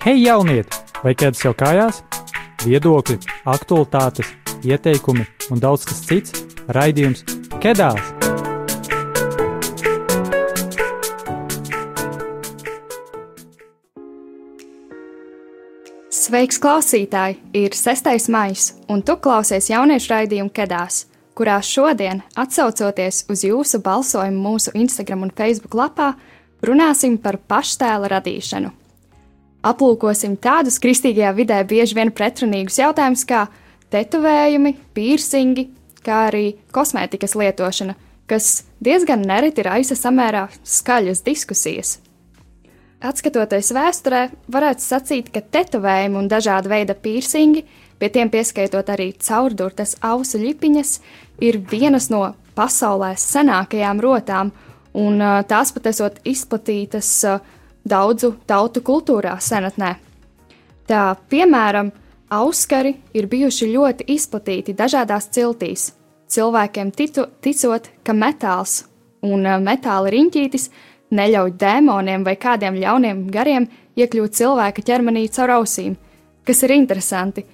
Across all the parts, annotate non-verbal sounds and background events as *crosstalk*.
Hei, jaunieti! Vai ķēdes jau kājās? Viedokļi, aktualitātes, ieteikumi un daudz kas cits - raidījums Kedās! Sveiks, klausītāji! Ir 6. maija, un tu klausies jauniešu raidījumu Kedās kurā šodien, atsaucoties uz jūsu balsojumu mūsu Instagram un Facebook lapā, runāsim par paštēla radīšanu. Aplūkosim tādus kristīgajā vidē bieži vien pretrunīgus jautājumus kā tetovējumi, piercingi, kā arī kosmētikas lietošana, kas diezgan nereti raisa samērā skaļas diskusijas. Atskatoties vēsturē, varētu sacīt, ka tetovējumi un dažāda veida piercingi pie tiem pieskaitot arī caurdurtas ausu ļipiņas, ir vienas no pasaulē senākajām rotām, un tās pat esot izplatītas daudzu tautu kultūrā senatnē. Tā piemēram, auskari ir bijuši ļoti izplatīti dažādās ciltīs, cilvēkiem titu, ticot, ka metāls un metāla riņķītis neļauj dēmoniem vai kādiem ļauniem gariem iekļūt cilvēka ķermenī caur ausīm, kas ir interesanti,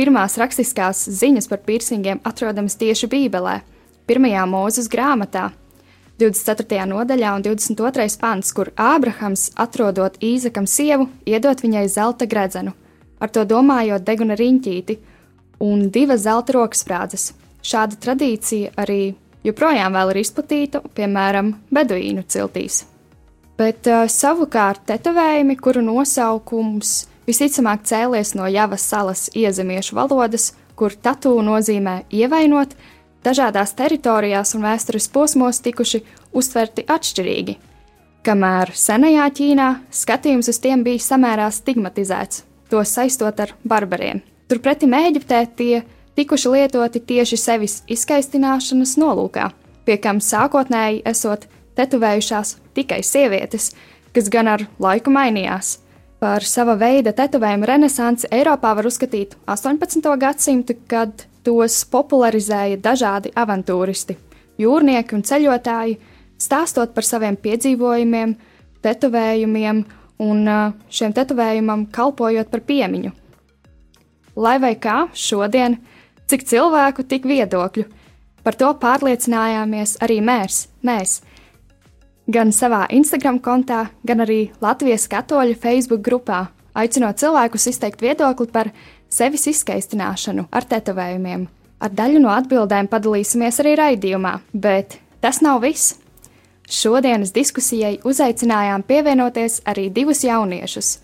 Pirmās rakstiskās ziņas par piercingiem atrodamas tieši Bībelē, 1. mūzes grāmatā, 24. nodaļā un 22. pants, kur Ābrahams, atrodot Īzakam sievu, iedot viņai zelta gredzenu, ar to domājot deguna riņķīti un divas zelta roksprādzes. Šāda tradīcija arī joprojām ir izplatīta, piemēram, beduīnu ciltīs. Bet uh, savukārt tetovējumi, kuru nosaukums visticamāk cēlies no Javas salas iezemiešu valodas, kur tatu nozīmē ievainot, dažādās teritorijās un vēstures posmos tikuši uztverti atšķirīgi. Kamēr senajā Ķīnā skatījums uz tiem bija samērā stigmatizēts, to saistot ar barbariem. Turpretī Eģiptē tie tikuši lietoti tieši sevis izskaistināšanas nolūkā, pie kam sākotnēji esot tetovējušās tikai sievietes, kas gan ar laiku mainījās. Par sava veida tetovējumu renesansi Eiropā var uzskatīt 18. gadsimtu, kad tos popularizēja dažādi avantūristi, jūrnieki un ceļotāji, stāstot par saviem piedzīvojumiem, tetovējumiem un šiem tetovējumam kalpojot par piemiņu. Lai vai kā šodien, cik cilvēku, tik viedokļu, par to pārliecinājāmies arī mēs, mēs gan savā Instagram kontā, gan arī Latvijas katoļu Facebook grupā, aicinot cilvēkus izteikt viedokli par sevis izskaistināšanu ar tetovējumiem. Ar daļu no atbildēm padalīsimies arī raidījumā, bet tas nav viss. Šodienas diskusijai uzaicinājām pievienoties arī divus jauniešus,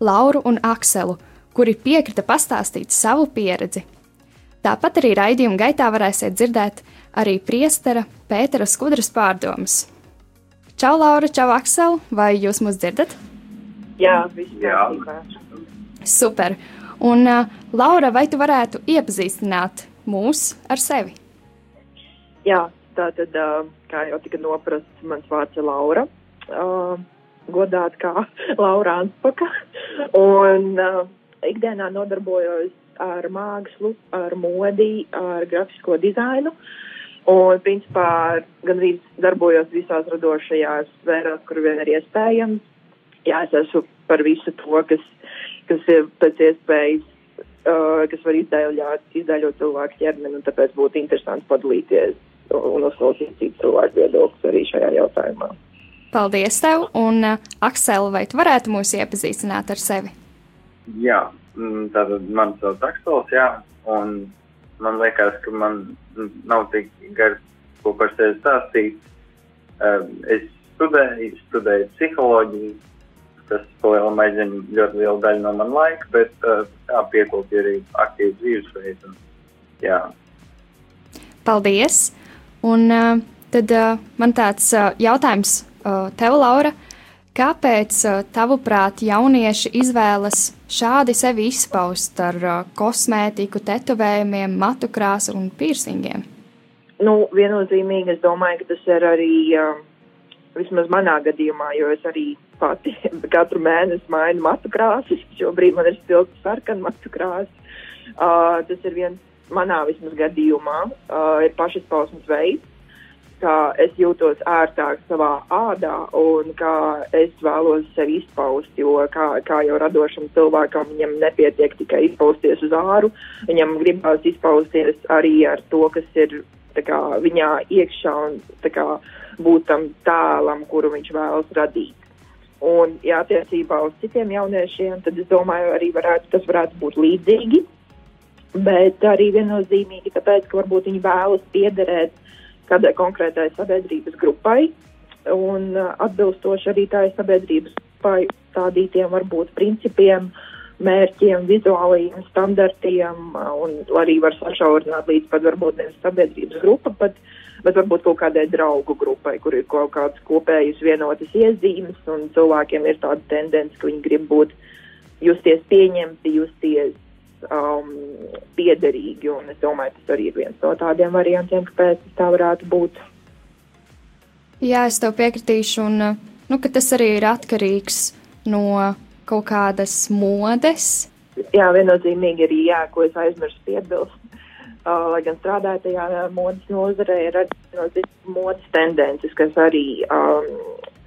Lauru un Akselu, kuri piekrita pastāstīt savu pieredzi. Tāpat arī raidījuma gaitā varēsiet dzirdēt arī priestera Pētera Skudras pārdomas. Čau, Laura, čau, Aksel, vai jūs mūs dzirdat? Jā, viss kārtībā. Super. Un, Laura, vai tu varētu iepazīstināt mūs ar sevi? Jā, tā tad, kā jau tika noprasts, mans vārds ir Laura. Godāt kā *laughs* Laura Anspaka. Un ikdienā nodarbojos ar mākslu, ar modi, ar grafisko dizainu. Un, principā, gan arī darbojos visās radošajās sfērās, kur vien ir iespējams. Jā, es esmu par visu to, kas, kas ir pēc iespējas, uh, kas var izdaļot, izdaļot cilvēku ķermeni, un tāpēc būtu interesanti padalīties un uzklausīt citu cilvēku viedokļus arī šajā jautājumā. Paldies tev, un uh, Aksel, vai tu varētu mūs iepazīstināt ar sevi? Jā, mm, tātad man sauc Aksels, jā, un man liekas, ka man nav tik gar ko par sevi stāstīt. Um, es studēju, studēju psiholoģiju, tas palielam aizņem ļoti lielu daļu no man laika, bet uh, tā piekopja arī aktīvu dzīvesveidu. Jā. Paldies! Un uh, tad uh, man tāds uh, jautājums uh, tev, Laura. Kāpēc, tavuprāt, jaunieši izvēlas šādi sevi izpaust ar kosmētiku, tetovējumiem, matu krāsu un piercingiem? Nu, viennozīmīgi es domāju, ka tas ir arī, vismaz manā gadījumā, jo es arī pati *laughs* katru mēnesi mainu matu krāsas. Šobrīd man ir spilgti sarkana matu krāsa. Uh, tas ir viens manā vismaz gadījumā, uh, ir pašizpausmes veids. kā es jūtos ērtāk savā ādā un kā es vēlos sevi izpaust, jo kā, kā jau radošam cilvēkam viņam nepietiek tikai izpausties uz āru, viņam gribās izpausties arī ar to, kas ir kā, viņā iekšā un kā, būt tam tēlam, kuru viņš vēlas radīt. Un, ja attiecībā uz citiem jauniešiem, tad es domāju, arī varētu, tas varētu būt līdzīgi, bet arī viennozīmīgi tāpēc, ka varbūt viņi vēlas piederēt kādai konkrētai sabiedrības grupai. Un uh, atbilstoši arī tai sabiedrības grupai stādītiem varbūt principiem, mērķiem, vizuālajiem standartiem un arī var sašaurināt līdz pat varbūt nevis sabiedrības grupa, bet, bet varbūt kaut kādai draugu grupai, kur ir kaut kāds kopējs vienotas iezīmes un cilvēkiem ir tāda tendence, ka viņi grib būt justies pieņemti, justies um, piederīgi. Un es domāju, tas arī ir viens no tādiem variantiem, kāpēc tā varētu būt. Jā, es tev piekritīšu, un nu, tas arī ir atkarīgs no kaut kādas modes. Jā, viennozīmīgi arī, jā, ko es aizmirsu piebilst. Uh, lai gan strādāju tajā modes nozarē, ir arī modes tendences, kas arī, um,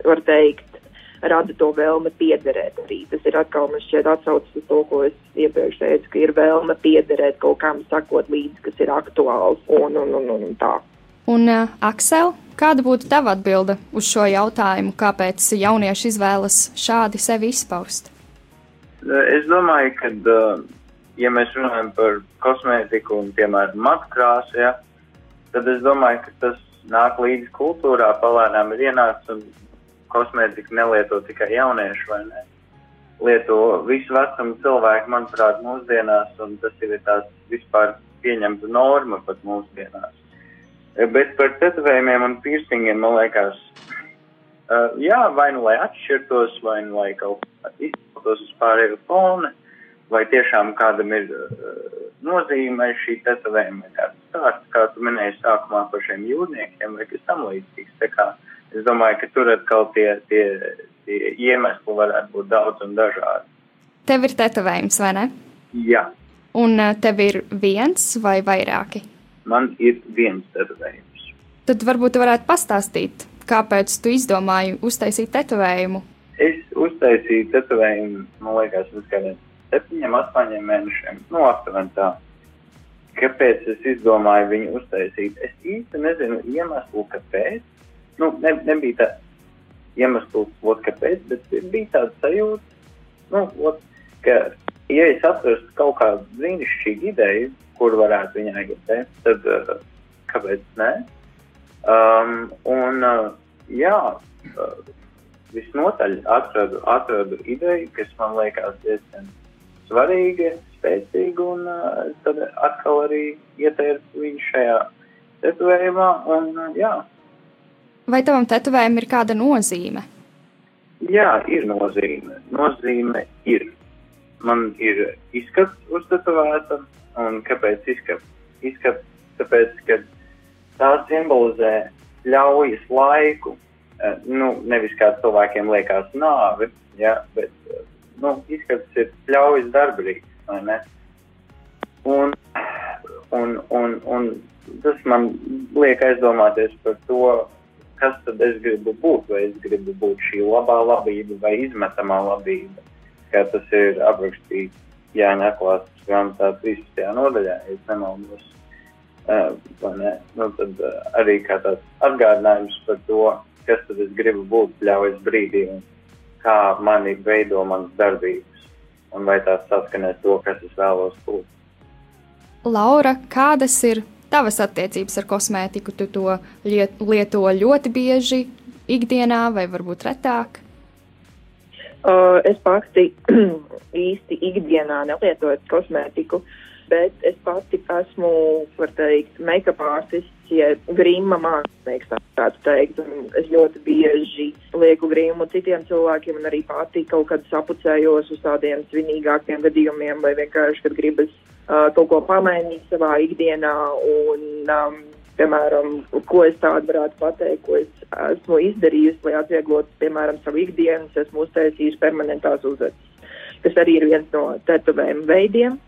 var teikt, rada to vēlme piederēt arī. Tas ir atkal man šķiet atsaucas uz to, ko es iepriekš teicu, ka ir vēlme piederēt kaut kam sakot līdzi, kas ir aktuāls un, un, un, un, un tā. Un, uh, Aksel, kāda būtu tava atbilde uz šo jautājumu, kāpēc jaunieši izvēlas šādi sevi izpaust? Es domāju, ka, uh, ja mēs runājam par kosmētiku un, piemēram, matkrāsu, ja, tad es domāju, ka tas nāk līdzi kultūrā, palēnām ir ienācis un kosmētiku nelieto tikai jaunieši, vai ne? Lieto visu vecumu cilvēku, manuprāt, mūsdienās, un tas ir tāds vispār pieņemta norma pat mūsdienās. Bet par tetovējumiem un piercingiem, man liekas, uh, jā, vai nu lai atšķirtos, vai nu lai kaut kā izpautos uz pārējo fona, vai tiešām kādam ir uh, nozīme šī tetovējuma, kāds stāsts, kā tu minēji sākumā par šiem jūrniekiem, vai kas tam līdzīgs. Tā kā uh, Es domāju, ka tur atkal tie, tie, tie iemesli varētu būt daudz un dažādi. Tev ir tetovējums, vai ne? Jā. Un eh, tev ir viens vai vairāki? Man ir viens tetovējums. Tad varbūt tu varētu pastāstīt, kāpēc tu izdomāji uztaisīt tetovējumu? Es uztaisīju tetovējumu, man liekas, uz kādiem septiņiem, astoņiem mēnešiem. Nu, aptuveni tā. Kāpēc es izdomāju viņu uztaisīt? Es īsti nezinu iemeslu, kāpēc nu, ne, nebija tā iemesls, ot, kāpēc, bet bija tāda sajūta, nu, ot, ka, ja es atrastu kaut kādu brīnišķīgu ideju, kur varētu viņai gribēt, tad uh, kāpēc ne? Um, un, uh, jā, uh, visnotaļ atradu, atradu ideju, kas man liekas diezgan svarīga, spēcīga, un uh, tad atkal arī ietērpu viņu šajā tetovējumā, un uh, jā, Vai tavam tetovējumam ir kāda nozīme? Jā, ir nozīme. Nozīme ir. Man ir izskats uztetovēta, un kāpēc izskats? Izskats tāpēc, ka tā simbolizē ļaujas laiku, eh, nu, nevis kā cilvēkiem liekas nāvi, ja, bet, eh, nu, izskats ir ļaujas darbrīgs? Un, un, un, un tas man liek aizdomāties par to, kas tad es gribu būt, vai es gribu būt šī labā labība vai izmetamā labība, kā tas ir aprakstīts Jāņa atklāsmes grāmatā 13. nodaļā, ja nemaldos. Uh, ne? nu, tad uh, arī kā tāds atgādinājums par to, kas tad es gribu būt ļaujas brīdī un kā mani veido manas darbības un vai tās saskanēs to, kas es vēlos būt. Laura, kādas ir tavas attiecības ar kosmētiku? Tu to liet, lieto ļoti bieži, ikdienā vai varbūt retāk? Uh, es pati *clears throat* īsti ikdienā nelietoju kosmētiku, bet es pati esmu, var teikt, make-up artists, ja grīma mākslinieks, tā teikt. Un es ļoti bieži lieku grīmu citiem cilvēkiem un arī pati kaut kad sapucējos uz tādiem svinīgākiem gadījumiem vai vienkārši, kad gribas uh, kaut ko pamainīt savā ikdienā un, um, piemēram, ko es tādu varētu pateikt, ko es esmu izdarījusi, lai atvieglotu, piemēram, savu ikdienu, es esmu uztaisījusi permanentās uzvedas, kas arī ir viens no tetovējuma veidiem.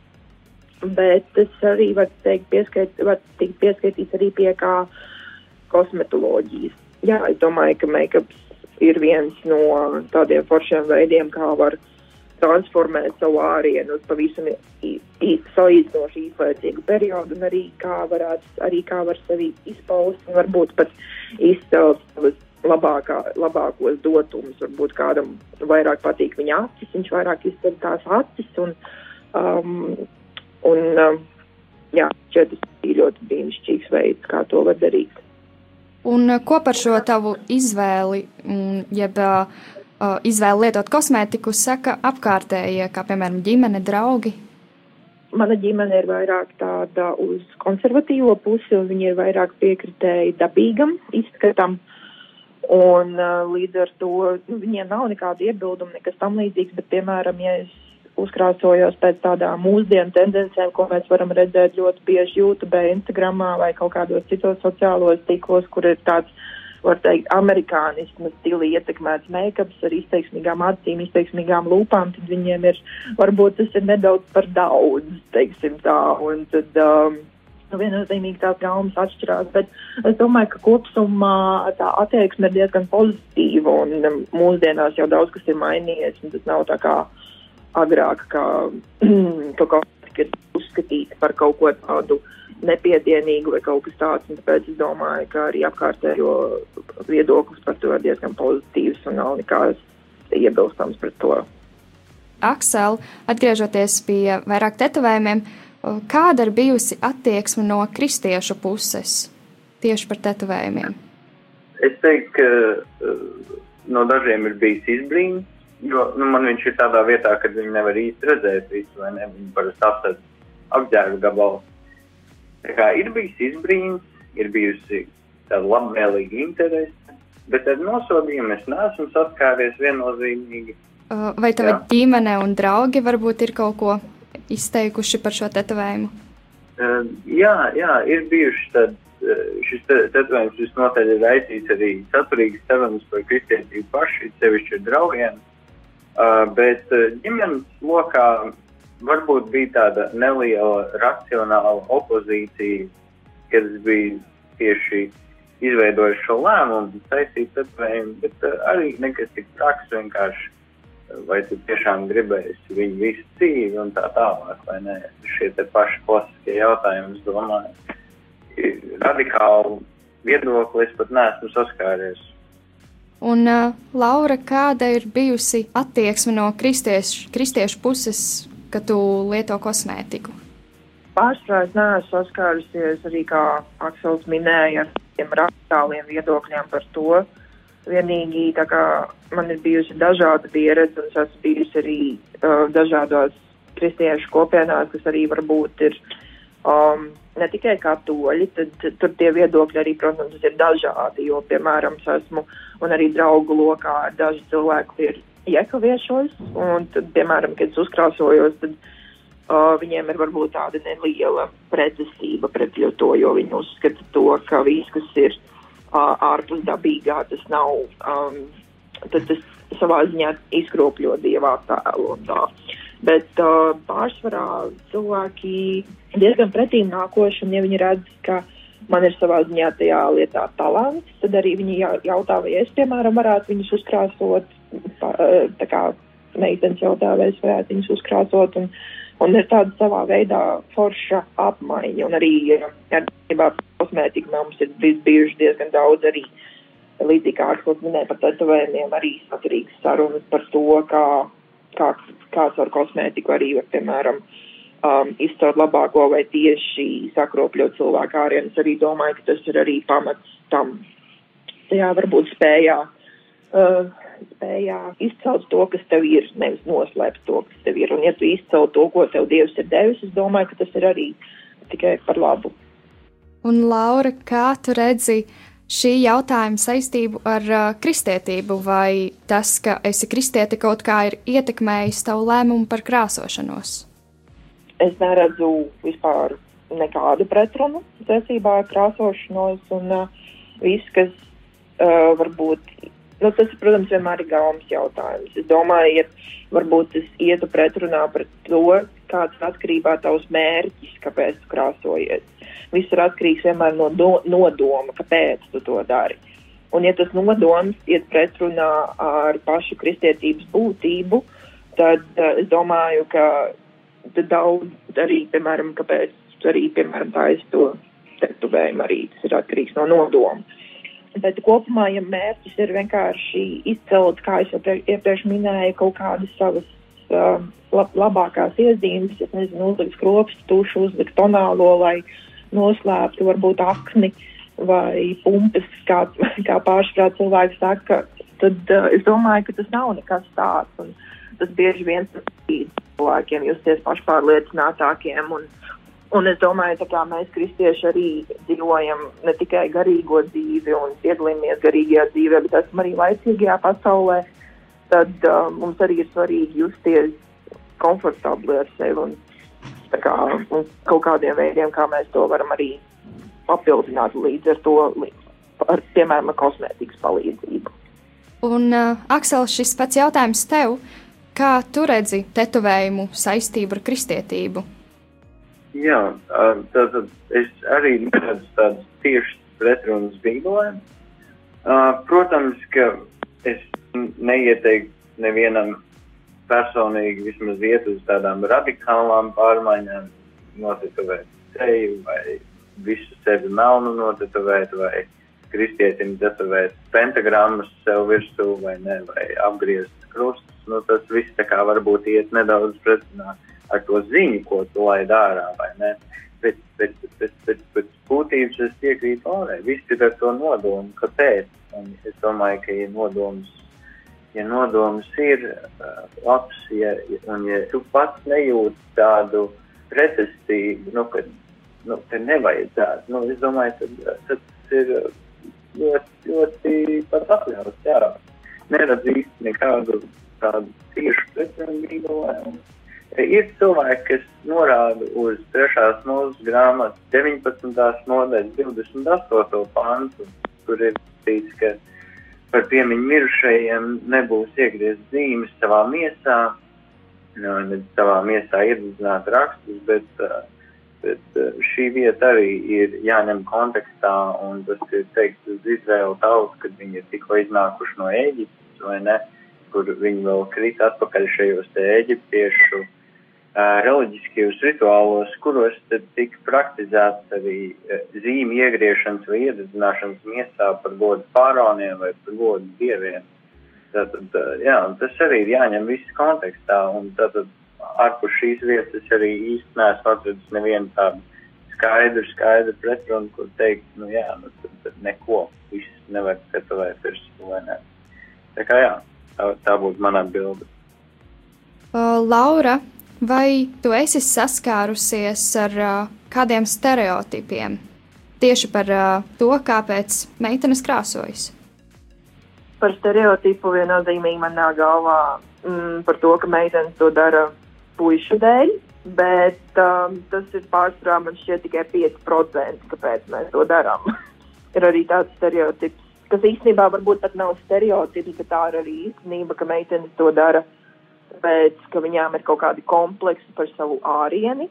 Bet es arī varu teikt, pieskait, var tikt pieskaitīts arī pie kā kosmetoloģijas. Jā, es domāju, ka make-ups ir viens no tādiem foršiem veidiem, kā var transformēt savu ārienu uz pavisam salīdzinoši īslaicīgu periodu, un arī kā, varētu, arī kā var sevi izpaust, un varbūt pat izcelt savas labākā, labākos dotumus. Varbūt kādam vairāk patīk viņa acis, viņš vairāk izceļ tās acis, un, um, un um, jā, šeit tas ir ļoti brīnišķīgs veids, kā to var darīt. Un ko par šo tavu izvēli, jeb uh, izvēli lietot kosmētiku, saka apkārtējie, kā piemēram ģimene, draugi? Mana ģimene ir vairāk tāda uz konservatīvo pusi, un viņi ir vairāk piekritēji dabīgam izskatam. Un uh, līdz ar to nu, viņiem nav nekāda iebilduma, nekas tam līdzīgs, bet, piemēram, ja es uzkrāsojos pēc tādām mūsdienu tendencēm, ko mēs varam redzēt ļoti bieži YouTube, Instagramā vai kaut kādos citos sociālos tīklos, kur ir tāds, var teikt, amerikānismu stili ietekmēts make-ups ar izteiksmīgām acīm, izteiksmīgām lūpām, tad viņiem ir, varbūt tas ir nedaudz par daudz, teiksim tā, un tad, um, nu, viennozīmīgi tās gaumas atšķirās, bet es domāju, ka kopsumā tā attieksme ir diezgan pozitīva, un um, mūsdienās jau daudz kas ir mainījies, un tas nav tā kā, uh, agrāk, kā *clears throat* kaut kā tika uzskatīta par kaut ko tādu nepiedienīgu vai kaut kas tāds. Tāpēc es domāju, ka arī apkārtējo viedoklis par to ir diezgan pozitīvs un nav nekāds iebilstams pret to. Aksel, atgriežoties pie vairāk tetovējumiem, kāda ir bijusi attieksme no kristiešu puses tieši par tetovējumiem? Es teiktu, ka uh, no dažiem ir bijis izbrīns, Jo nu, man viņš ir tādā vietā, ka viņi nevar īsti redzēt visu, vai ne? Viņi parasti apsēd apģērbu gabalu. Tā kā ir bijis izbrīns, ir bijusi tāda labvēlīga interese, bet ar nosodījumu es neesmu saskāries viennozīmīgi. Vai tava jā. ģimene un draugi varbūt ir kaut ko izteikuši par šo tetovējumu? Uh, jā, jā, ir bijuši tad. Šis tetovējums visnotaļ ir raisīts arī saturīgas sarunas par kristietību paši, sevišķi ar draugiem. Uh, bet uh, ģimenes lokā varbūt bija tāda neliela racionāla opozīcija, kad es biju tieši izveidojis šo lēmumu, saistīt atvējumu, bet uh, arī nekas tik traks vienkārši. Vai tu tiešām gribēsi viņu visu dzīvi un tā tālāk, vai nē? Šie te paši klasiskie jautājumi, es domāju, radikālu viedokli es pat neesmu saskāries. Un, uh, Laura, kāda ir bijusi attieksme no kristiešu, kristiešu puses, kad tu lieto kosmētiku? Pārsvarā es neesmu saskārusies arī, kā Aksels minēja, ar tiem radikāliem viedokļiem par to. Vienīgi tā kā man ir bijusi dažāda pieredze, un es esmu bijusi arī uh, dažādās kristiešu kopienās, kas arī varbūt ir um, ne tikai katoļi, tad, tad tur tie viedokļi arī, protams, ir dažādi, jo, piemēram, es esmu uh, un arī draugu lokā daži cilvēki ir un tad, piemēram, kad es uzkrāsojos, tad uh, viņiem ir varbūt tāda neliela pretestība pret to, jo viņi uzskata to, ka viss, kas ir uh, ārpus dabīgā, tas nav, um, tad tas savā ziņā izkropļo dievā tēlu. Bet uh, pārsvarā cilvēki diezgan pretīm nākoši, un ja viņi redz, ka man ir savā ziņā tajā lietā talants, tad arī viņi jautā, vai es, piemēram, varētu viņus uzkrāsot, tā kā meitenes jautā, vai es varētu viņus uzkrāsot, un, un ir tāda savā veidā forša apmaiņa, un arī ar kosmētiku mums ir bijuši diezgan daudz arī līdzīgi kā Aksels minēja par tetovējumiem, arī saturīgas sarunas par to, kā, kā, kāds ar kosmētiku arī, piemēram, uh, um, izcelt labāko vai tieši sakropļot cilvēku ārienu. Es arī domāju, ka tas ir arī pamats tam. Jā, varbūt spējā, uh, spējā izcelt to, kas tev ir, nevis noslēpt to, kas tev ir. Un ja tu izcelt to, ko tev Dievs ir devis, es domāju, ka tas ir arī tikai par labu. Un Laura, kā tu redzi šī jautājuma saistību ar uh, kristietību, vai tas, ka esi kristieti, kaut kā ir ietekmējis tavu lēmumu par krāsošanos? Es neredzu vispār nekādu pretrunu saistībā ar krāsošanos un uh, viss, kas uh, varbūt, nu, tas, protams, vienmēr ir gaumas jautājums. Es domāju, ja varbūt tas ietu pretrunā pret to, kāds ir atkarībā tavs mērķis, kāpēc tu krāsojies. Viss ir atkarīgs vienmēr no do, nodoma, kāpēc tu to dari. Un, ja tas nodoms iet pretrunā ar pašu kristietības būtību, tad uh, es domāju, ka daudz arī, piemēram, kāpēc arī, piemēram, tā es to tetovējumu arī tas ir atkarīgs no nodoma. Bet kopumā, ja mērķis ir vienkārši izcelt, kā es jau iepriekš minēju, kaut kādas savas uh, lab labākās iezīmes, es nezinu, uzlikt skropstu, tušu, uzlikt tonālo, lai noslēptu varbūt akni vai pumpes, kā, *laughs* kā pārsvarā cilvēki saka, tad uh, es domāju, ka tas nav nekas tāds. Un tas bieži vien palīdz cilvēkiem justies pašpārliecinātākiem un, Un es domāju, ka mēs, kristieši, arī dzīvojam ne tikai garīgo dzīvi un piedalāmies garīgajā dzīvē, bet esam arī laicīgajā pasaulē. Tad uh, mums arī ir svarīgi justies komfortabli ar sevi un, kā, un kaut kādiem veidiem, kā mēs to varam arī papildināt līdz ar to, ar, piemēram, ar kosmētikas palīdzību. Un, uh, Aksel, šis pats jautājums tev, kā tu redzi tetovējumu saistību ar kristietību? Jā, tātad es arī neredzu tādas tiešas pretrunas bīdolēm. Protams, ka es neieteiktu nevienam personīgi vismaz iet uz tādām radikālām pārmaiņām, notetuvēt seju vai visu sevi melnu notetuvēt vai kristietim tetuvēt pentagrammas sev virsū vai ne, vai apgriezt krustus. Nu, tas viss tā kā varbūt iet nedaudz pretrunā ar to ziņu, ko tu laid ārā, vai ne? Bet, bet, bet, bet, bet būtības es piekrītu Lorē, viss ir ar to nodomu, kāpēc. Un es domāju, ka ja nodoms, ja nodoms ir uh, labs, ja, un ja tu pats nejūti tādu pretestību, nu, ka nu, te nevajadzētu, nu, es domāju, tad, tad tas ir ļoti, ļoti pat atļauts, jā. Neredz īsti nekādu tādu tiešu pretrunību. Ir cilvēki, kas norāda uz 3. mūža grāmatas 19. nodaļas 28. pantu, kur ir teikts, ka par piemiņu mirušajiem nebūs iegriezt zīmes savā miesā, no, ne savā miesā iedzināt rakstus, bet, bet šī vieta arī ir jāņem kontekstā, un tas ir teikts uz Izraēlu tautu, kad viņi ir tikko iznākuši no Ēģiptes, vai ne, kur viņi vēl krīt atpakaļ šajos te Ēģiptiešu reliģiskajos rituālos, kuros tad tika praktizēts arī zīmju iegriešanas vai iededzināšanas miesā par godu pārāniem vai par godu dieviem. Tātad, jā, tas arī ir jāņem viss kontekstā, un tātad ārpus šīs vietas arī īsti neesmu atradis nevienu tādu skaidru, skaidru pretrunu, kur teikt, nu jā, nu tad, tad neko, viss nevar skatavēt virsū vai ne. Tā kā jā, tā, tā būtu mana atbilde. Uh, Laura, Vai tu esi saskārusies ar uh, kādiem stereotipiem tieši par uh, to, kāpēc meitenes krāsojas? Par stereotipu viennozīmīgi man nāk galvā mm, par to, ka meitenes to dara puišu dēļ, bet um, tas ir pārsvarā man šķiet tikai 5%, kāpēc mēs to darām. *laughs* ir arī tāds stereotips, kas īstenībā varbūt pat nav stereotips, bet tā ir arī īstenība, ka meitenes to dara tāpēc, ka viņām ir kaut kādi kompleksi par savu ārieni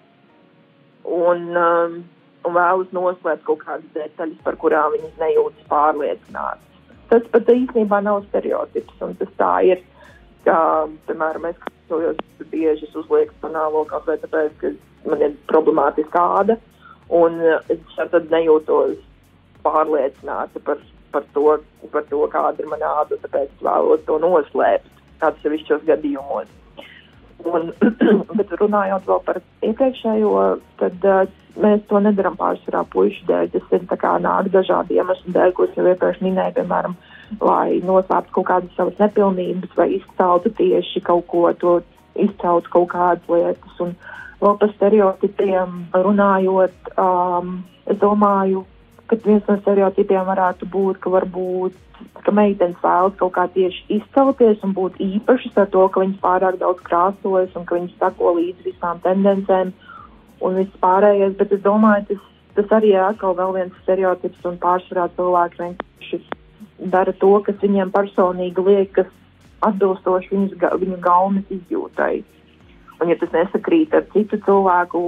un, um, un vēlas noslēpt kaut kādas detaļas, par kurām viņas nejūtas pārliecinātas. Tas pat īstenībā nav stereotips, un tas tā ir, ka, piemēram, es klausojos bieži uzlieku panālo kaut vai tāpēc, ka man ir problemātiska āda, un es tad nejūtos pārliecināta par, par, to, par to, kāda ir mana āda, tāpēc es vēlos to noslēpt atsevišķos gadījumos. Un, *clears throat* bet runājot vēl par iepriekšējo, tad uh, mēs to nedaram pārsvarā puišu dēļ. Tas ir kā nāk dažādi iemesli dēļ, ko es jau iepriekš minēju, piemēram, lai noslēptu kaut kādas savas nepilnības vai izceltu tieši kaut ko, to izceltu kaut kādas lietas. Un vēl par stereotipiem runājot, um, es domāju, ka viens no stereotipiem varētu būt, ka varbūt ka meitenes vēlas kaut kā tieši izcelties un būt īpašas ar to, ka viņas pārāk daudz krāsojas un ka viņas sako līdz visām tendencēm un viss pārējais, bet es domāju, tas, tas arī ir atkal viens stereotips un pārsvarā cilvēki vienkārši dara to, kas viņiem personīgi liekas atbilstoši viņas, viņu gaumes izjūtai. Un, ja tas nesakrīt ar citu cilvēku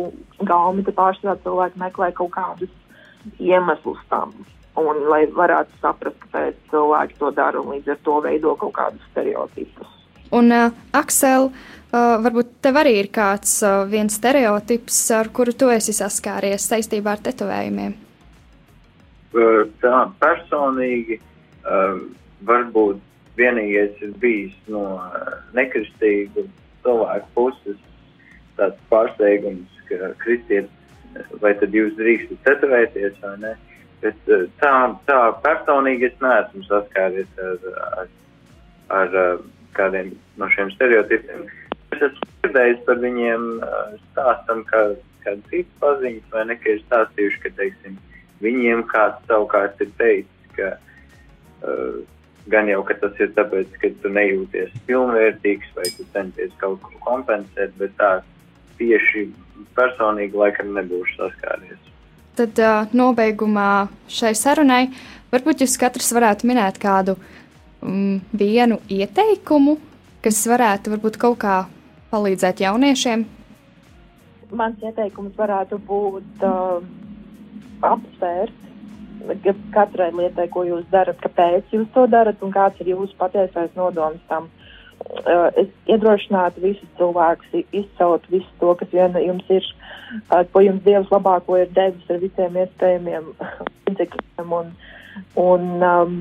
gaumi, tad pārsvarā cilvēki meklē kaut kādus iemeslus tam. Un, lai varētu saprast, kāpēc cilvēki to dara, un līdz ar to veido kaut kādus stereotipus. Un, uh, Aksel, uh, varbūt tev arī ir kāds uh, viens stereotips, ar kuru tu esi saskāries saistībā ar tetovējumiem? Uh, tā personīgi uh, varbūt vienīgais ir bijis no uh, nekristīgu cilvēku puses tāds pārsteigums, ka kristietis, vai tad jūs drīkstat tetovēties vai ne. Bet uh, tā, tā personīgi es neesmu saskāries ar, ar, ar uh, kādiem no šiem stereotipiem. Es esmu dzirdējis par viņiem stāstam, kā kāda cita paziņas, vai ne, ka ir stāstījuši, ka, teiksim, viņiem kāds savukārt ir teicis, ka uh, gan jau, ka tas ir tāpēc, ka tu nejūties pilnvērtīgs vai tu centies kaut ko kompensēt, bet tā tieši personīgi laikam nebūšu saskāries. Tad uh, nobeigumā šai sarunai varbūt jūs katrs varētu minēt kādu um, vienu ieteikumu, kas varētu varbūt kaut kā palīdzēt jauniešiem. Mans ieteikums varētu būt uh, apsvērt katrai lietai, ko jūs darat, kāpēc jūs to darat un kāds ir jūsu patiesais nodoms tam. Uh, es iedrošinātu visus cilvēkus izcelt visu to, kas vien jums ir, uh, ko jums Dievs labāko ir devis ar visiem iespējamiem *laughs* līdzekļiem. Un, un, um,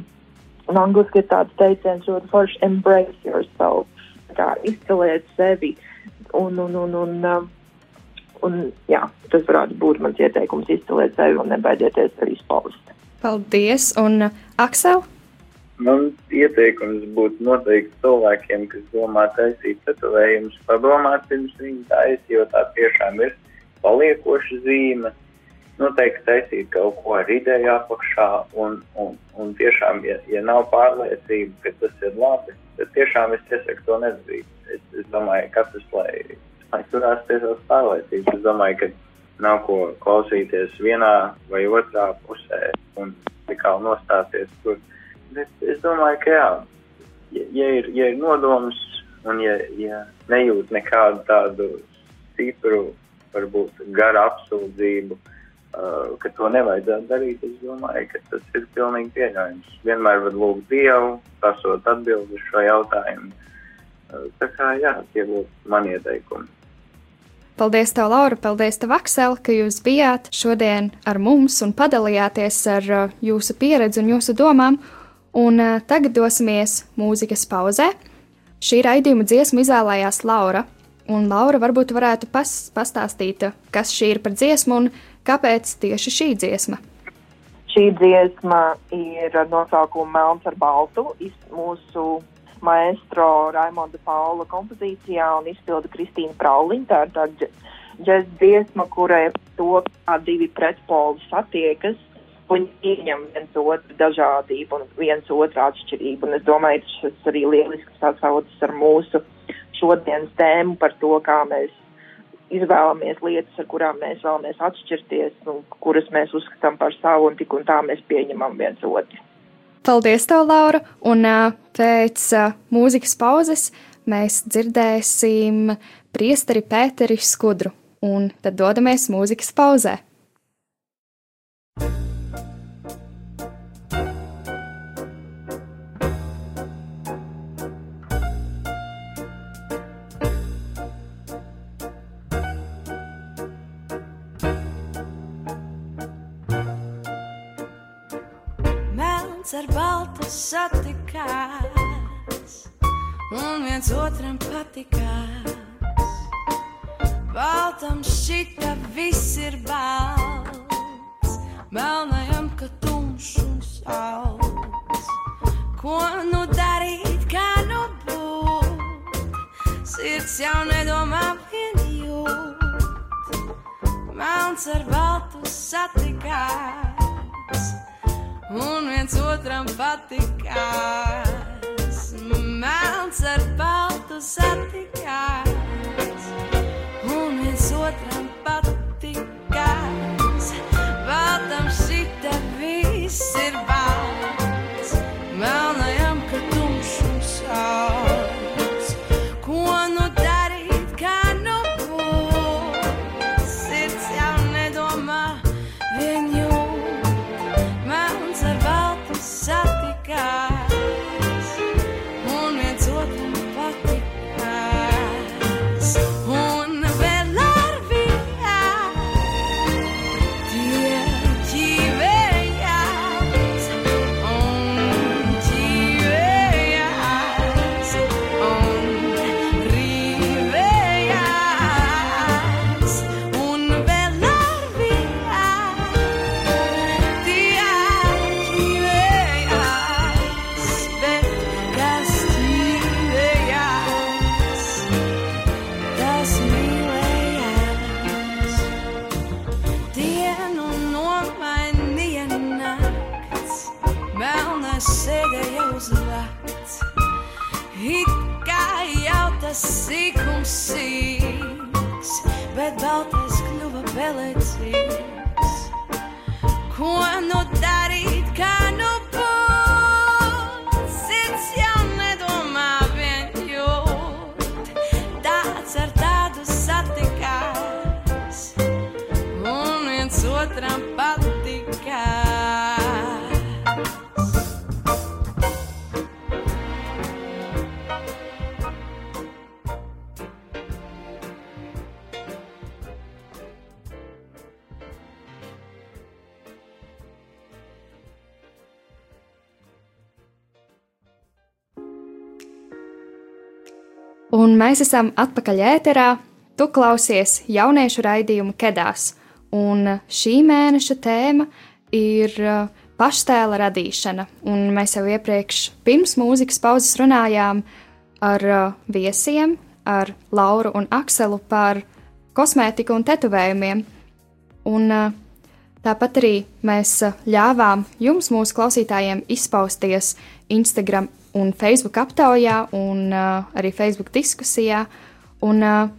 un angliski ir tāds teiciens ļoti forši embrace yourself, kā izceliet sevi. Un, un, un, un, um, un, jā, tas varētu būt mans ieteikums izceliet sevi un nebaidieties sevi izpaust. Paldies! Un Aksel? Man ieteikums būtu noteikti cilvēkiem, kas domā taisīt tetovējumus, padomāt pirms viņi taisa, jo tā tiešām ir paliekoša zīme. Noteikti taisīt kaut ko ar ideju apakšā, un, un, un tiešām, ja, ja nav pārliecība, ka tas ir labi, tad tiešām es iesaku to nedarīt. Es, es domāju, ka katrs, lai, lai turās pie savas pārliecības, es domāju, ka nav ko klausīties vienā vai otrā pusē un tikai nostāties tur. Bet es domāju, ka jā, ja, ir, ja ir nodoms un ja, ja nejūt nekādu tādu stipru, varbūt garu apsūdzību, uh, ka to nevajadzētu darīt, es domāju, ka tas ir pilnīgi pieļaujams. Vienmēr var lūgt Dievu, prasot atbildi uz šo jautājumu. Uh, tā kā jā, tie būtu mani ieteikumi. Paldies, tev, Laura! Paldies, tev, Aksel, ka jūs bijāt šodien ar mums un padalījāties ar uh, jūsu pieredzi un jūsu domām. Un uh, tagad dosimies mūzikas pauzē. Šī raidījuma dziesmu izvēlējās Laura. Un Laura varbūt varētu pas, pastāstīt, kas šī ir par dziesmu un kāpēc tieši šī dziesma. Šī dziesma ir nosaukuma Melns ar baltu. Mūsu maestro Raimonda Paula kompozīcijā un izpilda Kristīna Prauliņa. Tā ir tāda džēzus dziesma, kurai to, kā divi pretpoli satiekas. Viņi pieņem viens otru dažādību un viens otru atšķirību. Un es domāju, tas arī lieliski sasaucas ar mūsu šodienas tēmu par to, kā mēs izvēlamies lietas, ar kurām mēs vēlamies atšķirties un kuras mēs uzskatām par savu un tik un tā mēs pieņemam viens otru. Paldies, tev, Laura! Un pēc mūzikas pauzes mēs dzirdēsim priesteri Pēteri Skudru, un tad dodamies mūzikas pauzē. Satikās, un viens otram patikās. Baltam šita viss ir balts, melnajam, ka tumšs un sauts. Ko nu darīt, kā nu būt? Sirds jau nedomā vien jūt, melns ar baltu satikās un viens otram patikās. Melns ar baltu satikās, sīkums sīks, bet baltais kļuva pelēcīgs. Ko nu Un mēs esam atpakaļ ēterā. Tu klausies jauniešu raidījumu Kedās. Un šī mēneša tēma ir uh, paštēla radīšana. Un mēs jau iepriekš, pirms mūzikas pauzes, runājām ar uh, viesiem, ar Lauru un Akselu par kosmētiku un tetovējumiem. Un uh, tāpat arī mēs ļāvām jums, mūsu klausītājiem, izpausties Instagram un Facebook aptaujā, un uh, arī Facebook diskusijā. Un, uh,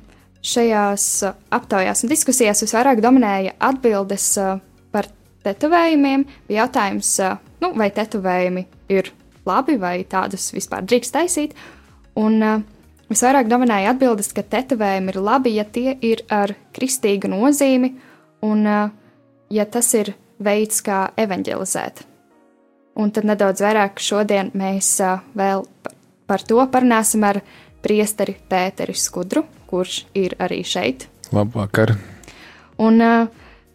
šajās aptaujās un diskusijās visvairāk dominēja atbildes uh, par tetovējumiem. Bija jautājums, uh, nu, vai tetovējumi ir labi, vai tādus vispār drīkst taisīt. Un uh, visvairāk dominēja atbildes, ka tetovējumi ir labi, ja tie ir ar kristīgu nozīmi, un uh, ja tas ir veids, kā evanģelizēt. Un tad nedaudz vairāk šodien mēs vēl par, to parunāsim ar priesteri Pēteri Skudru, kurš ir arī šeit. Labvakar! Un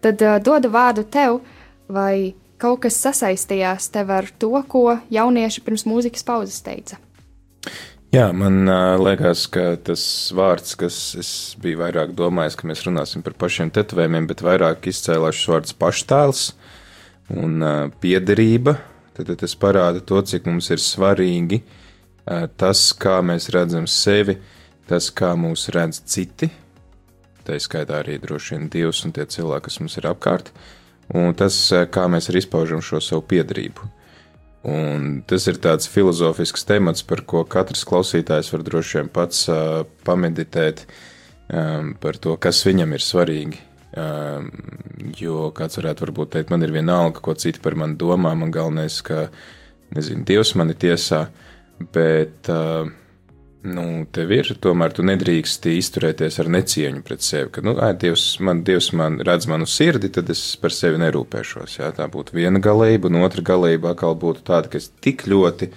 tad dodu vārdu tev, vai kaut kas sasaistījās tev ar to, ko jaunieši pirms mūzikas pauzes teica. Jā, man uh, liekas, ka tas vārds, kas es biju vairāk domājis, ka mēs runāsim par pašiem tetovējumiem, bet vairāk izcēlās šis vārds paštēls un uh, piederība tad, tad tas parāda to, cik mums ir svarīgi tas, kā mēs redzam sevi, tas, kā mūs redz citi. Tā izskaitā arī droši vien Dievs un tie cilvēki, kas mums ir apkārt, un tas, kā mēs arī izpaužam šo savu piedarību. Un tas ir tāds filozofisks temats, par ko katrs klausītājs var droši vien pats uh, pameditēt um, par to, kas viņam ir svarīgi jo kāds varētu varbūt teikt, man ir vienalga, ko citi par mani domā, man galvenais, ka, nezinu, Dievs mani tiesā, bet, uh, nu, tev ir, tomēr tu nedrīksti izturēties ar necieņu pret sevi, ka, nu, ē, Dievs man, Dievs man redz manu sirdi, tad es par sevi nerūpēšos, jā, tā būtu viena galība, un otra galība atkal būtu tāda, ka es tik ļoti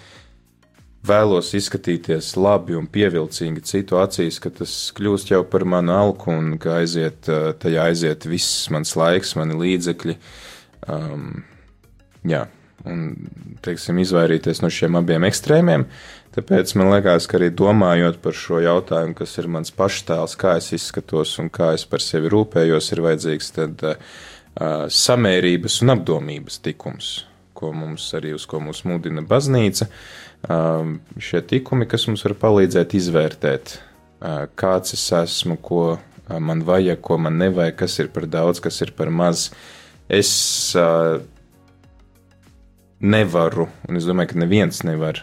vēlos izskatīties labi un pievilcīgi citu acīs, ka tas kļūst jau par manu alku un ka aiziet, tajā aiziet viss mans laiks, mani līdzekļi. Um, jā, un, teiksim, izvairīties no šiem abiem ekstrēmiem. Tāpēc man liekas, ka arī domājot par šo jautājumu, kas ir mans paštēls, kā es izskatos un kā es par sevi rūpējos, ir vajadzīgs tad uh, samērības un apdomības tikums, ko mums arī uz ko mūs mudina baznīca. Uh, šie tikumi, kas mums var palīdzēt izvērtēt, uh, kāds es esmu, ko uh, man vajag, ko man nevajag, kas ir par daudz, kas ir par maz. Es uh, nevaru, un es domāju, ka neviens nevar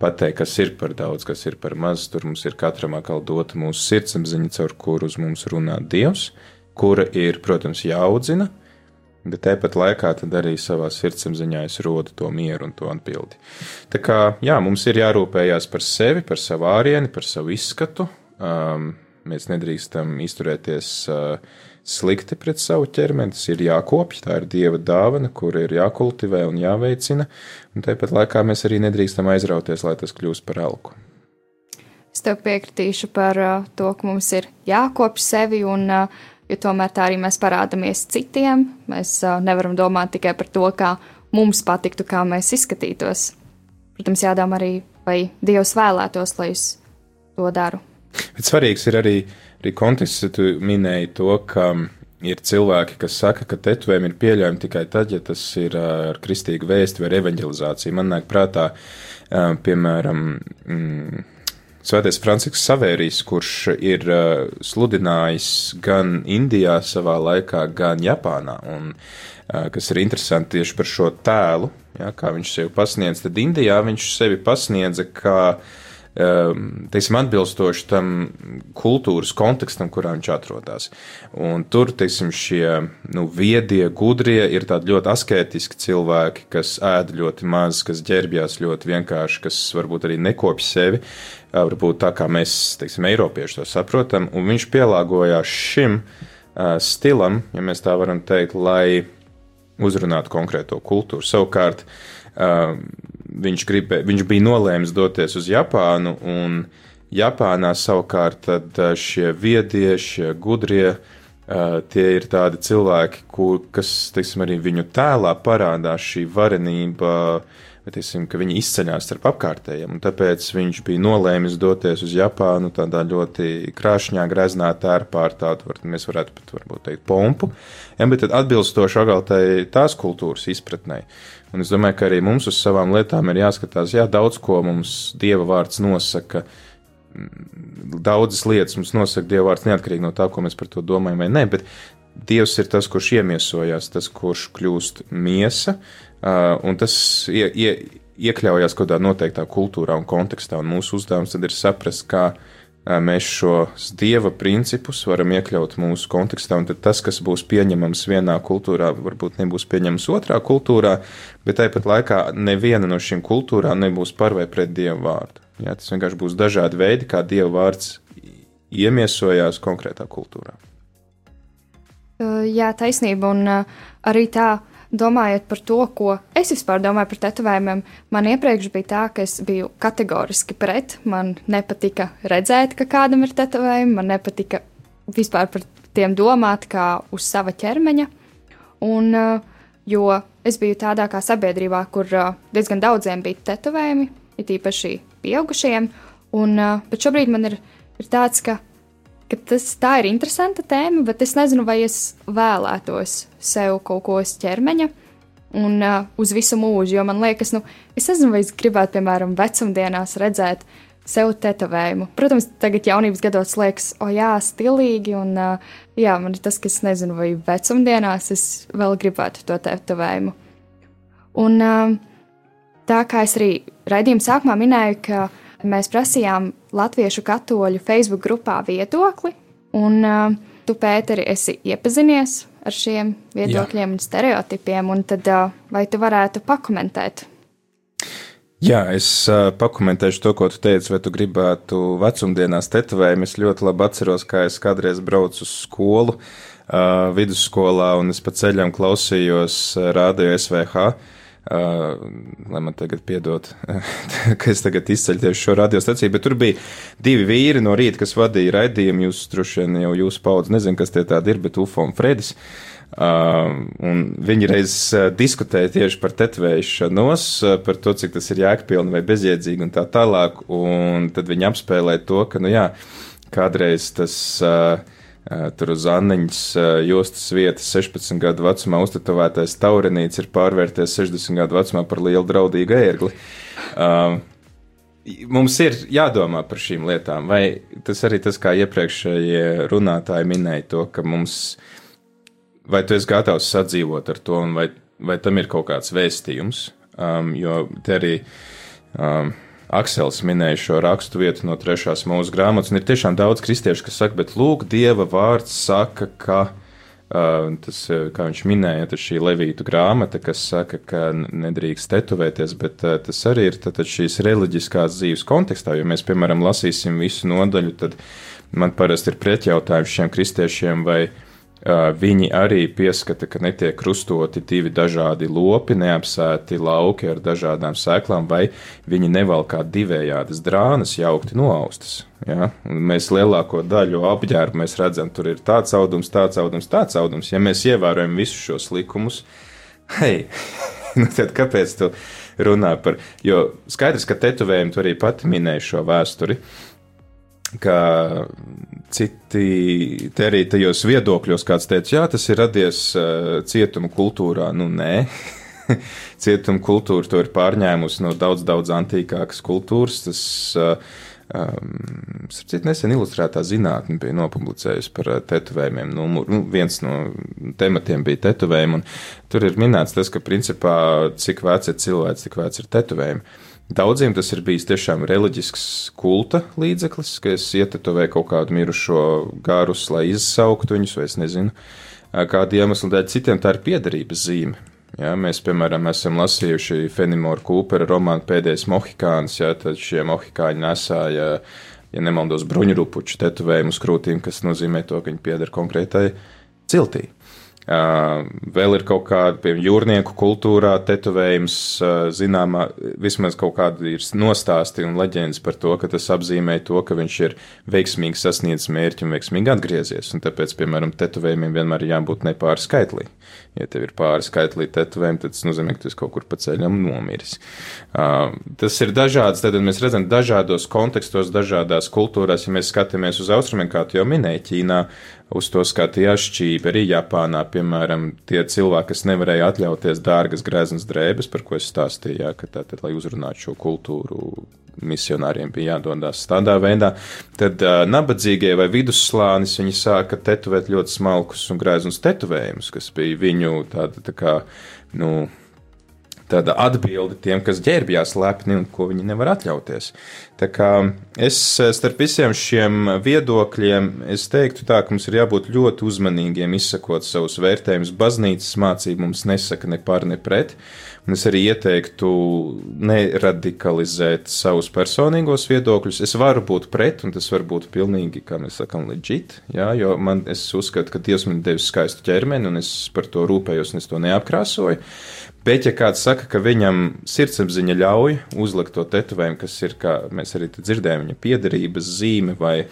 pateikt, kas ir par daudz, kas ir par maz. Tur mums ir katram atkal dota mūsu sirdsapziņa, caur kuru uz mums runā Dievs, kura ir, protams, jāaudzina, Bet tāpat laikā arī savā sirdsapziņā es rodu to mieru un to atbildi. Tā kā jā, mums ir jārūpējas par sevi, par savu ārieni, par savu izskatu. Um, mēs nedrīkstam izturēties uh, slikti pret savu ķermeni. Tas ir jākopj, tā ir dieva dāvana, kur ir jākultivē un jāveicina. Un tāpat laikā mēs arī nedrīkstam aizrauties, lai tas kļūst par alku. Es tev piekritīšu par uh, to, ka mums ir jākopj sevi un uh, jo tomēr tā arī mēs parādāmies citiem. Mēs uh, nevaram domāt tikai par to, kā mums patiktu, kā mēs izskatītos. Protams, jādomā arī, vai Dievs vēlētos, lai es to daru. Bet svarīgs ir arī, arī konteksts, ja tu minēji to, ka ir cilvēki, kas saka, ka tetovējumi ir pieļaujami tikai tad, ja tas ir ar kristīgu vēstu vai evanģelizāciju. Man nāk prātā, piemēram, mm, Svētais Francisks Savērijs, kurš ir uh, sludinājis gan Indijā savā laikā, gan Japānā, un uh, kas ir interesanti tieši par šo tēlu, ja, kā viņš sevi pasniedz, tad Indijā viņš sevi pasniedza kā uh, teiksim, atbilstoši tam kultūras kontekstam, kurā viņš atrodas. Un tur, teiksim, šie nu, viedie, gudrie ir tādi ļoti asketiski cilvēki, kas ēd ļoti maz, kas ģērbjās ļoti vienkārši, kas varbūt arī nekopj sevi, varbūt tā kā mēs, teiksim, eiropieši to saprotam, un viņš pielāgojās šim stilam, ja mēs tā varam teikt, lai uzrunātu konkrēto kultūru. Savukārt, viņš, gribē, viņš bija nolēmis doties uz Japānu, un Japānā savukārt šie viedie, šie gudrie, tie ir tādi cilvēki, kur, kas, teiksim, arī viņu tēlā parādās šī varenība, teiksim, viņi izceļās starp apkārtējiem, un tāpēc viņš bija nolēmis doties uz Japānu tādā ļoti krāšņā, greznā tērpā ar tādu, var, mēs varētu pat varbūt teikt, pompu, ja, bet atbilstoši agal tai tās kultūras izpratnei. Un es domāju, ka arī mums uz savām lietām ir jāskatās, jā, daudz ko mums Dieva vārds nosaka. Daudzas lietas mums nosaka Dieva vārds neatkarīgi no tā, ko mēs par to domājam vai nē, bet Dievs ir tas, kurš iemiesojās, tas, kurš kļūst miesa, un tas ie, ie, iekļaujas kaut kādā noteiktā kultūrā un kontekstā, un mūsu uzdevums tad ir saprast, kā mēs šos dieva principus varam iekļaut mūsu kontekstā, un tas, kas būs pieņemams vienā kultūrā, varbūt nebūs pieņemams otrā kultūrā, bet tāpat laikā neviena no šīm kultūrām nebūs par vai pret dievu vārdu. Jā, tas vienkārši būs dažādi veidi, kā dieva vārds iemiesojās konkrētā kultūrā. Jā, taisnība, un arī tā domājot par to, ko es vispār domāju par tetovējumiem, man iepriekš bija tā, ka es biju kategoriski pret. Man nepatika redzēt, ka kādam ir tetovējumi, man nepatika vispār par tiem domāt kā uz sava ķermeņa. Un, jo es biju tādā kā sabiedrībā, kur diezgan daudziem bija tetovējumi, it īpaši pieaugušiem, un, bet šobrīd man ir, ir tāds, ka ka tas tā ir interesanta tēma, bet es nezinu, vai es vēlētos sev kaut ko uz ķermeņa un uh, uz visu mūžu. Jo man liekas, nu, es nezinu, vai es gribētu, piemēram, vecumdienās redzēt sev tetovējumu. Protams, tagad jaunības gados liekas, o jā, stilīgi, un uh, jā, man ir tas, kas nezinu, vai vecumdienās es vēl gribētu to tetovējumu. Un uh, tā kā es arī raidījuma sākumā minēju, ka Mēs prasījām Latviešu katoļu Facebook grupā viedokli, un uh, tu, Pēteri, esi iepazinies ar šiem viedokļiem Jā. un stereotipiem, un tad uh, vai tu varētu pakomentēt? Jā, es uh, pakomentēšu to, ko tu teici, vai tu gribētu vecumdienās tetovējumu. Es ļoti labi atceros, kā es kādreiz braucu uz skolu, uh, vidusskolā, un es pa ceļam klausījos rādio SVH. Uh, Uh, lai man tagad piedod, *laughs* ka es tagad izceļu tieši šo radiostaciju, bet tur bija divi vīri no rīta, kas vadīja raidījumu. Jūs droši vien jau jūsu paudze nezinu, kas tie tādi ir, bet Ufo un Fredis. Uh, un viņi reiz diskutēja tieši par tetvēšanos, par to, cik tas ir jēgpilni vai bezjēdzīgi un tā tālāk. Un tad viņi apspēlēja to, ka, nu jā, kādreiz tas. Uh, Tur uz Anniņas jostas vietas 16 gadu vecumā uztetovētais taurenīts ir pārvērties 60 gadu vecumā par lielu draudīgu ērgli. Uh, mums ir jādomā par šīm lietām, vai tas arī tas, kā iepriekšējie runātāji minēja to, ka mums, vai tu esi gatavs sadzīvot ar to, un vai, vai tam ir kaut kāds vēstījums, um, jo te arī um, Aksels minēja šo rakstu vietu no trešās mūža grāmatas, un ir tiešām daudz kristiešu, kas saka, bet lūk, Dieva vārds saka, ka. Uh, tas, kā viņš minēja, tas šī levītu grāmata, kas saka, ka nedrīkst tetovēties, bet uh, tas arī ir tad, šīs reliģiskās dzīves kontekstā. Jo mēs, piemēram, lasīsim visu nodaļu, tad man parasti ir pretjautājums šiem kristiešiem, vai uh, Viņi arī pieskata, ka netiek krustoti divi dažādi lopi, neapsēti lauki ar dažādām sēklām, vai viņi nevalkā divējādas drānas jaukti noaustas. Ja? Mēs lielāko daļu apģērbu mēs redzam, tur ir tāds audums, tāds audums, tāds audums. Ja mēs ievērojam visus šos likumus, hei, *laughs* nu tad kāpēc tu runā par, jo skaidrs, ka tetovējumi tu arī pati minēji šo vēsturi. Uh, ka citi te arī tajos viedokļos kāds teica, jā, tas ir radies uh, cietuma kultūrā. Nu, nē. *laughs* cietuma kultūra to ir pārņēmusi no daudz, daudz antīkākas kultūras. Tas uh, Um, Citu nesen ilustrētā zinātne bija nopublicējusi par uh, tetovējumiem. Nu, nu, viens no tematiem bija tetovējumi, tur ir minēts tas, ka principā cik vecs ir cilvēks, cik vecs ir tetovējumi. Daudziem tas ir bijis tiešām reliģisks kulta līdzeklis, ka es ietetovēju kaut kādu mirušo gārus, lai izsauktu viņus, vai es nezinu, kādu iemeslu dēļ. Citiem tā ir piederības zīme. Ja, mēs, piemēram, esam lasījuši Fenimora Kūpera romānu Pēdējais Mohikāns, ja, tad šie mohikāņi nesāja, ja nemaldos, bruņurupuču tetovējumu uz krūtīm, kas nozīmē to, ka viņi pieder konkrētai ciltī. Vēl ir kaut kāda, piemēram, jūrnieku kultūrā tetovējums, zināmā, vismaz kaut kāda ir nostāsti un leģendas par to, ka tas apzīmē to, ka viņš ir veiksmīgi sasniedzis mērķi un veiksmīgi atgriezies. Un tāpēc, piemēram, tetovējumiem vienmēr ir jābūt nepāri skaitlī. Ja tev ir pāri skaitlī tetovējumi, tad tas nozīmē, ka tu kaut kur pa ceļam nomiris. Uh, tas ir dažāds, tad mēs redzam dažādos kontekstos, dažādās kultūrās, ja mēs skatāmies uz austrumiem, kā tu jau minēji, Ķīnā, uz to skatījās šķīvi. Arī Japānā, piemēram, tie cilvēki, kas nevarēja atļauties dārgas grēznas drēbes, par ko es stāstīju, jā, ka tātad, lai uzrunātu šo kultūru, misionāriem bija jādodas tādā veidā. Tad uh, nabadzīgie vai vidusslānis viņi sāka tetovēt ļoti smalkus un grēznus tetovējumus, kas bija viņu tāda tā kā, nu, tāda atbilde tiem, kas ģērbjās lepni un ko viņi nevar atļauties. Tā kā es starp visiem šiem viedokļiem, teiktu tā, ka mums ir jābūt ļoti uzmanīgiem izsakot savus vērtējumus. Baznīcas mācība mums nesaka ne par, ne pret. Un es arī ieteiktu neradikalizēt savus personīgos viedokļus. Es varu būt pret, un tas var būt pilnīgi, kā mēs sakām, legit, jā, jo man es uzskatu, ka Dievs man devis skaistu ķermeni, un es par to rūpējos, un es to neapkrāsoju. Bet, ja kāds saka, ka viņam sirdsapziņa ļauj uzlikt to tetovējumu, kas ir, kā mēs arī dzirdējām, viņa piederības zīme vai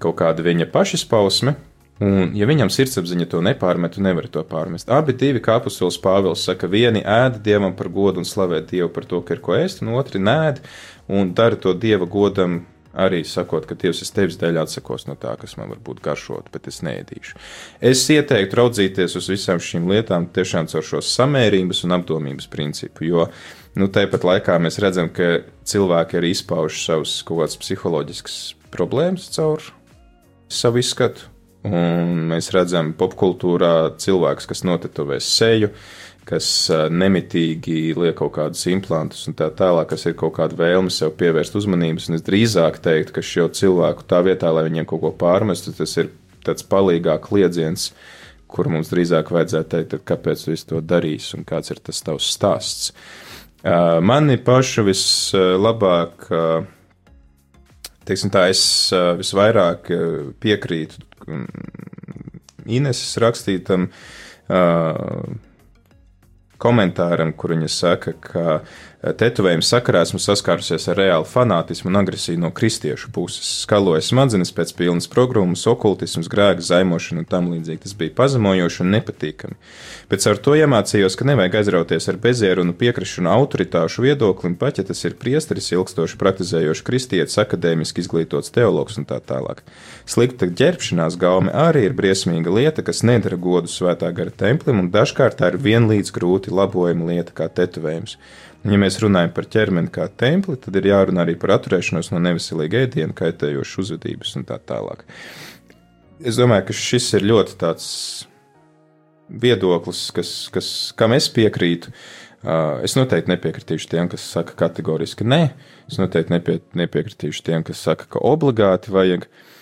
kaut kāda viņa pašizpausme, un ja viņam sirdsapziņa to nepārmet, tu nevari to pārmest. Abi divi, kā apustulis Pāvils saka, vieni ēd dievam par godu un slavē dievu par to, ka ir ko ēst, un otri nēd un dara to dieva godam arī sakot, ka Dievs es tevis dēļ atsakos no tā, kas man varbūt garšot, bet es neēdīšu. Es ieteiktu raudzīties uz visām šīm lietām tiešām caur šo samērības un apdomības principu, jo nu, tāpat laikā mēs redzam, ka cilvēki arī izpauž savus kaut kādas psiholoģiskas problēmas caur savu izskatu. Un mēs redzam, popkultūrā cilvēks, kas notetovēs seju, uh, kas nemitīgi liek kaut kādus implantus un tā tālāk, kas ir kaut kāda vēlme sev pievērst uzmanības. Un es drīzāk teiktu, ka šo cilvēku tā vietā, lai viņiem kaut ko pārmestu, tas ir tāds palīgāk kliedziens, kur mums drīzāk vajadzētu teikt, kāpēc tu to darīsi un kāds ir tas tavs stāsts. Mani pašu vislabāk, teiksim tā, es visvairāk piekrītu Ineses rakstītam komentāram, kur viņa saka, ka Tetovējuma sakarā esmu saskārusies ar reālu fanātismu un agresiju no kristiešu puses. Skaloja smadzenes pēc pilnas programmas, okultisms, grēka, zaimošana un tam līdzīgi. Tas bija pazemojoši un nepatīkami. Pēc ar to iemācījos, ka nevajag aizrauties ar bezieru un piekrišanu autoritāšu viedoklim, pat ja tas ir priesteris, ilgstoši praktizējošs kristietis, akadēmiski izglītots teologs un tā tālāk. Slikta ģērbšanās gaume arī ir briesmīga lieta, kas nedara godu svētā gara templim, un dažkārt tā ir vienlīdz grūti labojama lieta kā tetovējums. Ja mēs runājam par ķermeni kā templi, tad ir jārunā arī par atturēšanos no neveselīga ēdiena, kaitējošas uzvedības un tā tālāk. Es domāju, ka šis ir ļoti tāds viedoklis, kas, kas, kam es piekrītu. Es noteikti nepiekritīšu tiem, kas saka kategoriski nē. Es noteikti nepie, nepiekritīšu tiem, kas saka, ka obligāti vajag. Uh,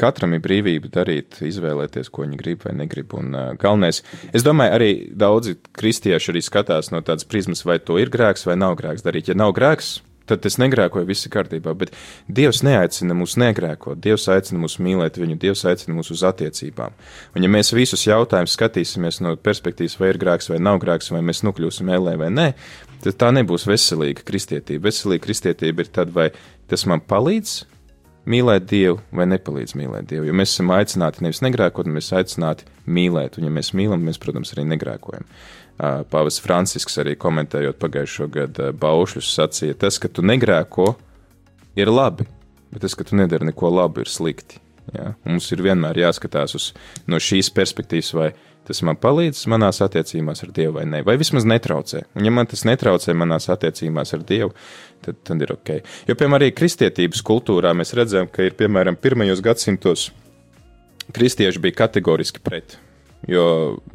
Katram ir brīvība darīt, izvēlēties, ko viņi grib vai negrib. Un, uh, galvenais, es domāju, arī daudzi kristieši arī skatās no tādas prizmas, vai to ir grēks vai nav grēks darīt. Ja nav grēks, tad es negrēkoju, viss ir kārtībā. Bet Dievs neaicina mūs negrēkot. Dievs aicina mūs mīlēt viņu, Dievs aicina mūs uz attiecībām. Un, ja mēs visus jautājumus skatīsimies no perspektīvas, vai ir grēks vai nav grēks, vai mēs nokļūsim ēlē vai nē, tad tā nebūs veselīga kristietība. Veselīga kristietība ir tad, vai tas man palīdz mīlēt Dievu vai nepalīdz mīlēt Dievu. Jo mēs esam aicināti nevis negrēkot, bet mēs aicināti mīlēt. Un, ja mēs mīlam, mēs, protams, arī negrēkojam. Pāvis Francisks arī komentējot pagājušo gadu baušļus sacīja, tas, ka tu negrēko, ir labi, bet tas, ka tu nedari neko labu, ir slikti. Ja? Mums ir vienmēr jāskatās uz no šīs perspektīvas, vai tas man palīdz manās attiecībās ar Dievu vai nē, vai vismaz netraucē. Un, ja man tas netraucē manās attiecībās ar Dievu, tad, tad ir ok. Jo, piemēram, arī kristietības kultūrā mēs redzam, ka ir, piemēram, pirmajos gadsimtos kristieši bija kategoriski pret jo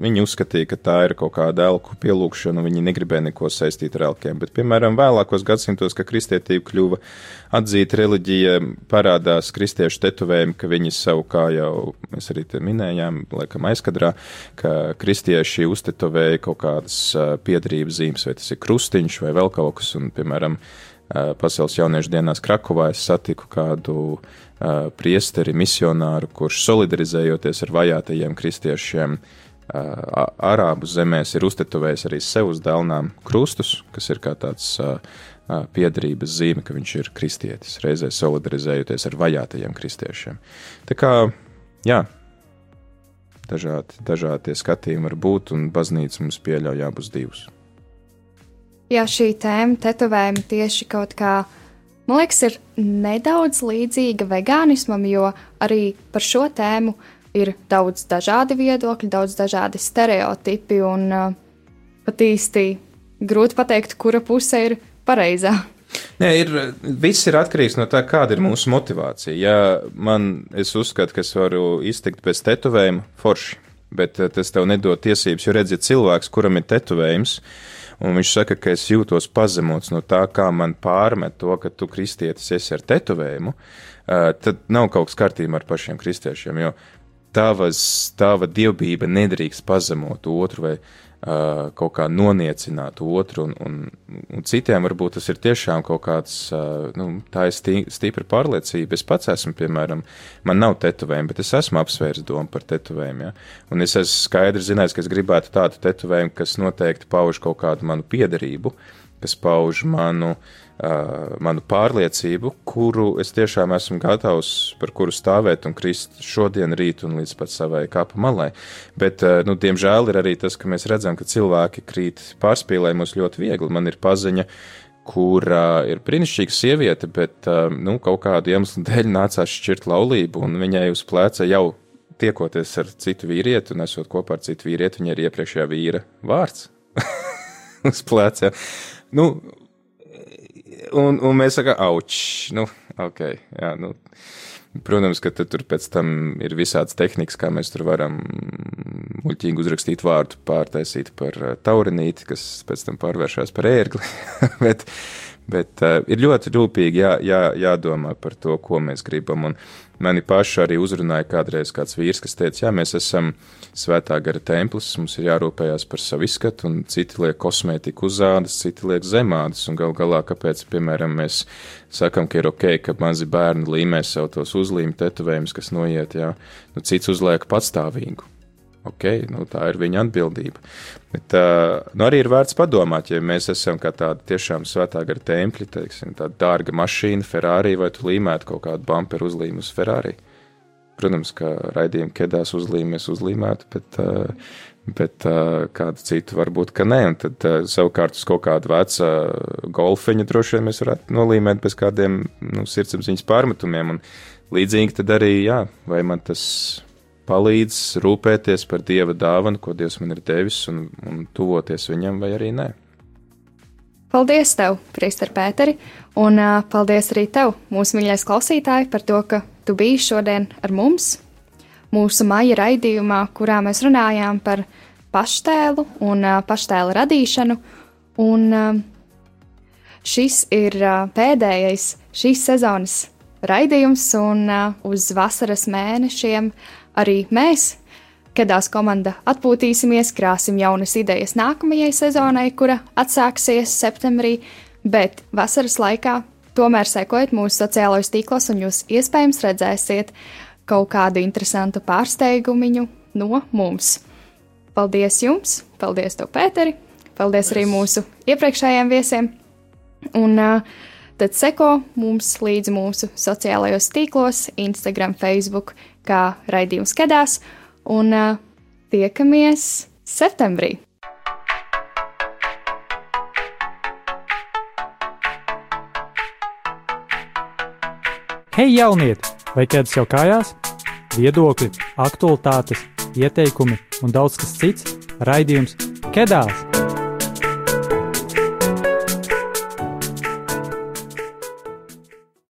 viņi uzskatīja, ka tā ir kaut kāda elku pielūgšana, un viņi negribēja neko saistīt ar elkiem. Bet, piemēram, vēlākos gadsimtos, kad kristietība kļuva atzīta reliģija, parādās kristiešu tetovējumi, ka viņi savu, kā jau mēs arī minējām, laikam aizkadrā, ka kristieši uztetovēja kaut kādas piedarības zīmes, vai tas ir krustiņš vai vēl kaut kas, un, piemēram, Pasaules jauniešu dienās Krakovā es satiku kādu uh, priesteri, misionāru, kurš solidarizējoties ar vajātajiem kristiešiem Arābu zemēs, ir uztetovējis arī sev uz dēlnām krustus, kas ir kā tāds piedarības zīme, ka viņš ir kristietis, reizē solidarizējoties ar vajātajiem kristiešiem. Tā kā, jā, dažādi, dažādi skatījumi var būt, un baznīca mums pieļauj abus divus ja šī tēma, tetovējumi tieši kaut kā, man liekas, ir nedaudz līdzīga vegānismam, jo arī par šo tēmu ir daudz dažādi viedokļi, daudz dažādi stereotipi, un uh, pat īsti grūti pateikt, kura puse ir pareizā. Nē, ir, viss ir atkarīgs no tā, kāda ir mūsu motivācija. Ja man, es uzskatu, ka es varu iztikt pēc tetovējuma, forši, bet uh, tas tev nedod tiesības, jo redziet, cilvēks, kuram ir tetovējums, uh, un viņš saka, ka es jūtos pazemots no tā, kā man pārmet to, ka tu kristietis esi ar tetovējumu, tad nav kaut kas kārtībā ar pašiem kristiešiem, jo tavas, tava dievbijība nedrīkst pazemot otru vai uh, kaut kā noniecināt otru, un, un, un citiem varbūt tas ir tiešām kaut kāds, uh, nu, tā ir stī, stipra pārliecība. Es pats esmu, piemēram, man nav tetovējumi, bet es esmu apsvērs domu par tetovējumiem, ja? un es esmu skaidri zinājis, ka es gribētu tādu tetovējumu, kas noteikti pauž kaut kādu manu piederību, kas pauž manu uh, manu pārliecību, kuru es tiešām esmu gatavs par kuru stāvēt un krist šodien, rīt un līdz pat savai kapa malai. Bet, uh, nu, diemžēl ir arī tas, ka mēs redzam, ka cilvēki krīt pārspīlējumos ļoti viegli. Man ir paziņa, kura ir brīnišķīga sieviete, bet uh, nu, kaut kādu iemeslu dēļ nācās šķirt laulību, un viņai uz pleca jau tiekoties ar citu vīrieti un esot kopā ar citu vīrieti, viņai ir iepriekšējā vīra vārds *laughs* uz pleca. Nu, un, un mēs sakām, auč, nu, ok, jā, nu. Protams, ka tur pēc tam ir visādas tehnikas, kā mēs tur varam muļķīgi uzrakstīt vārdu, pārtaisīt par uh, taurinīti, kas pēc tam pārvēršas par ērgli. *laughs* bet bet uh, ir ļoti rūpīgi jā, jā, jādomā par to, ko mēs gribam. Un Mani paši arī uzrunāja kādreiz kāds vīrs, kas teica, jā, mēs esam svētā gara templis, mums ir jārūpējās par savu izskatu, un citi liek kosmētiku uzādas, citi liek zemādas, un gal galā, kāpēc, piemēram, mēs sakam, ka ir ok, ka mazi bērni līmē sev tos uzlīmi tetovējumus, kas noiet, jā, nu cits uzliek patstāvīgu. Ok, nu, tā ir viņa atbildība. Bet uh, nu, arī ir vērts padomāt, ja mēs esam kā tāda tiešām svētā gara templi, teiksim, tāda dārga mašīna, Ferrari, vai tu līmētu kaut kādu bumperu uzlīmu uz Ferrari. Protams, ka raidījumu kedās uzlīmēs uzlīmētu, bet, uh, bet uh, kādu citu varbūt, ka nē. Un tad uh, savukārt uz kaut kādu vecu golfiņu droši vien mēs varētu nolīmēt bez kādiem nu, sirdsapziņas pārmetumiem. Un līdzīgi tad arī, jā, vai man tas palīdz rūpēties par dieva dāvanu, ko Dievs man ir devis, un, un tuvoties viņam, vai arī nē. Paldies, tev, Priester Pēteri, un uh, paldies arī tev, mūsu mīļais klausītāji, par to, ka tu biji šodien ar mums, mūsu maija raidījumā, kurā mēs runājām par paštēlu un paštēla radīšanu. Un, šis ir pēdējais šīs sezonas raidījums, un uz vasaras mēnešiem Arī mēs, Kedās komanda atpūtīsimies, krāsim jaunas idejas nākamajai sezonai, kura atsāksies septembrī, bet vasaras laikā tomēr sekojiet mūsu sociālajos tīklos, un jūs iespējams redzēsiet kaut kādu interesantu pārsteigumu no mums. Paldies jums, paldies tev, Pēteri, paldies arī mūsu iepriekšējiem viesiem. Un uh, tad seko mums līdzi mūsu sociālajos tīklos, Instagram, Facebook, kā raidījums kedās, un uh, tiekamies septembrī! Hei, jaunieti! Vai ķēdes jau kājās? Viedokļi, aktualitātes, ieteikumi un daudz kas cits - raidījums Kedās!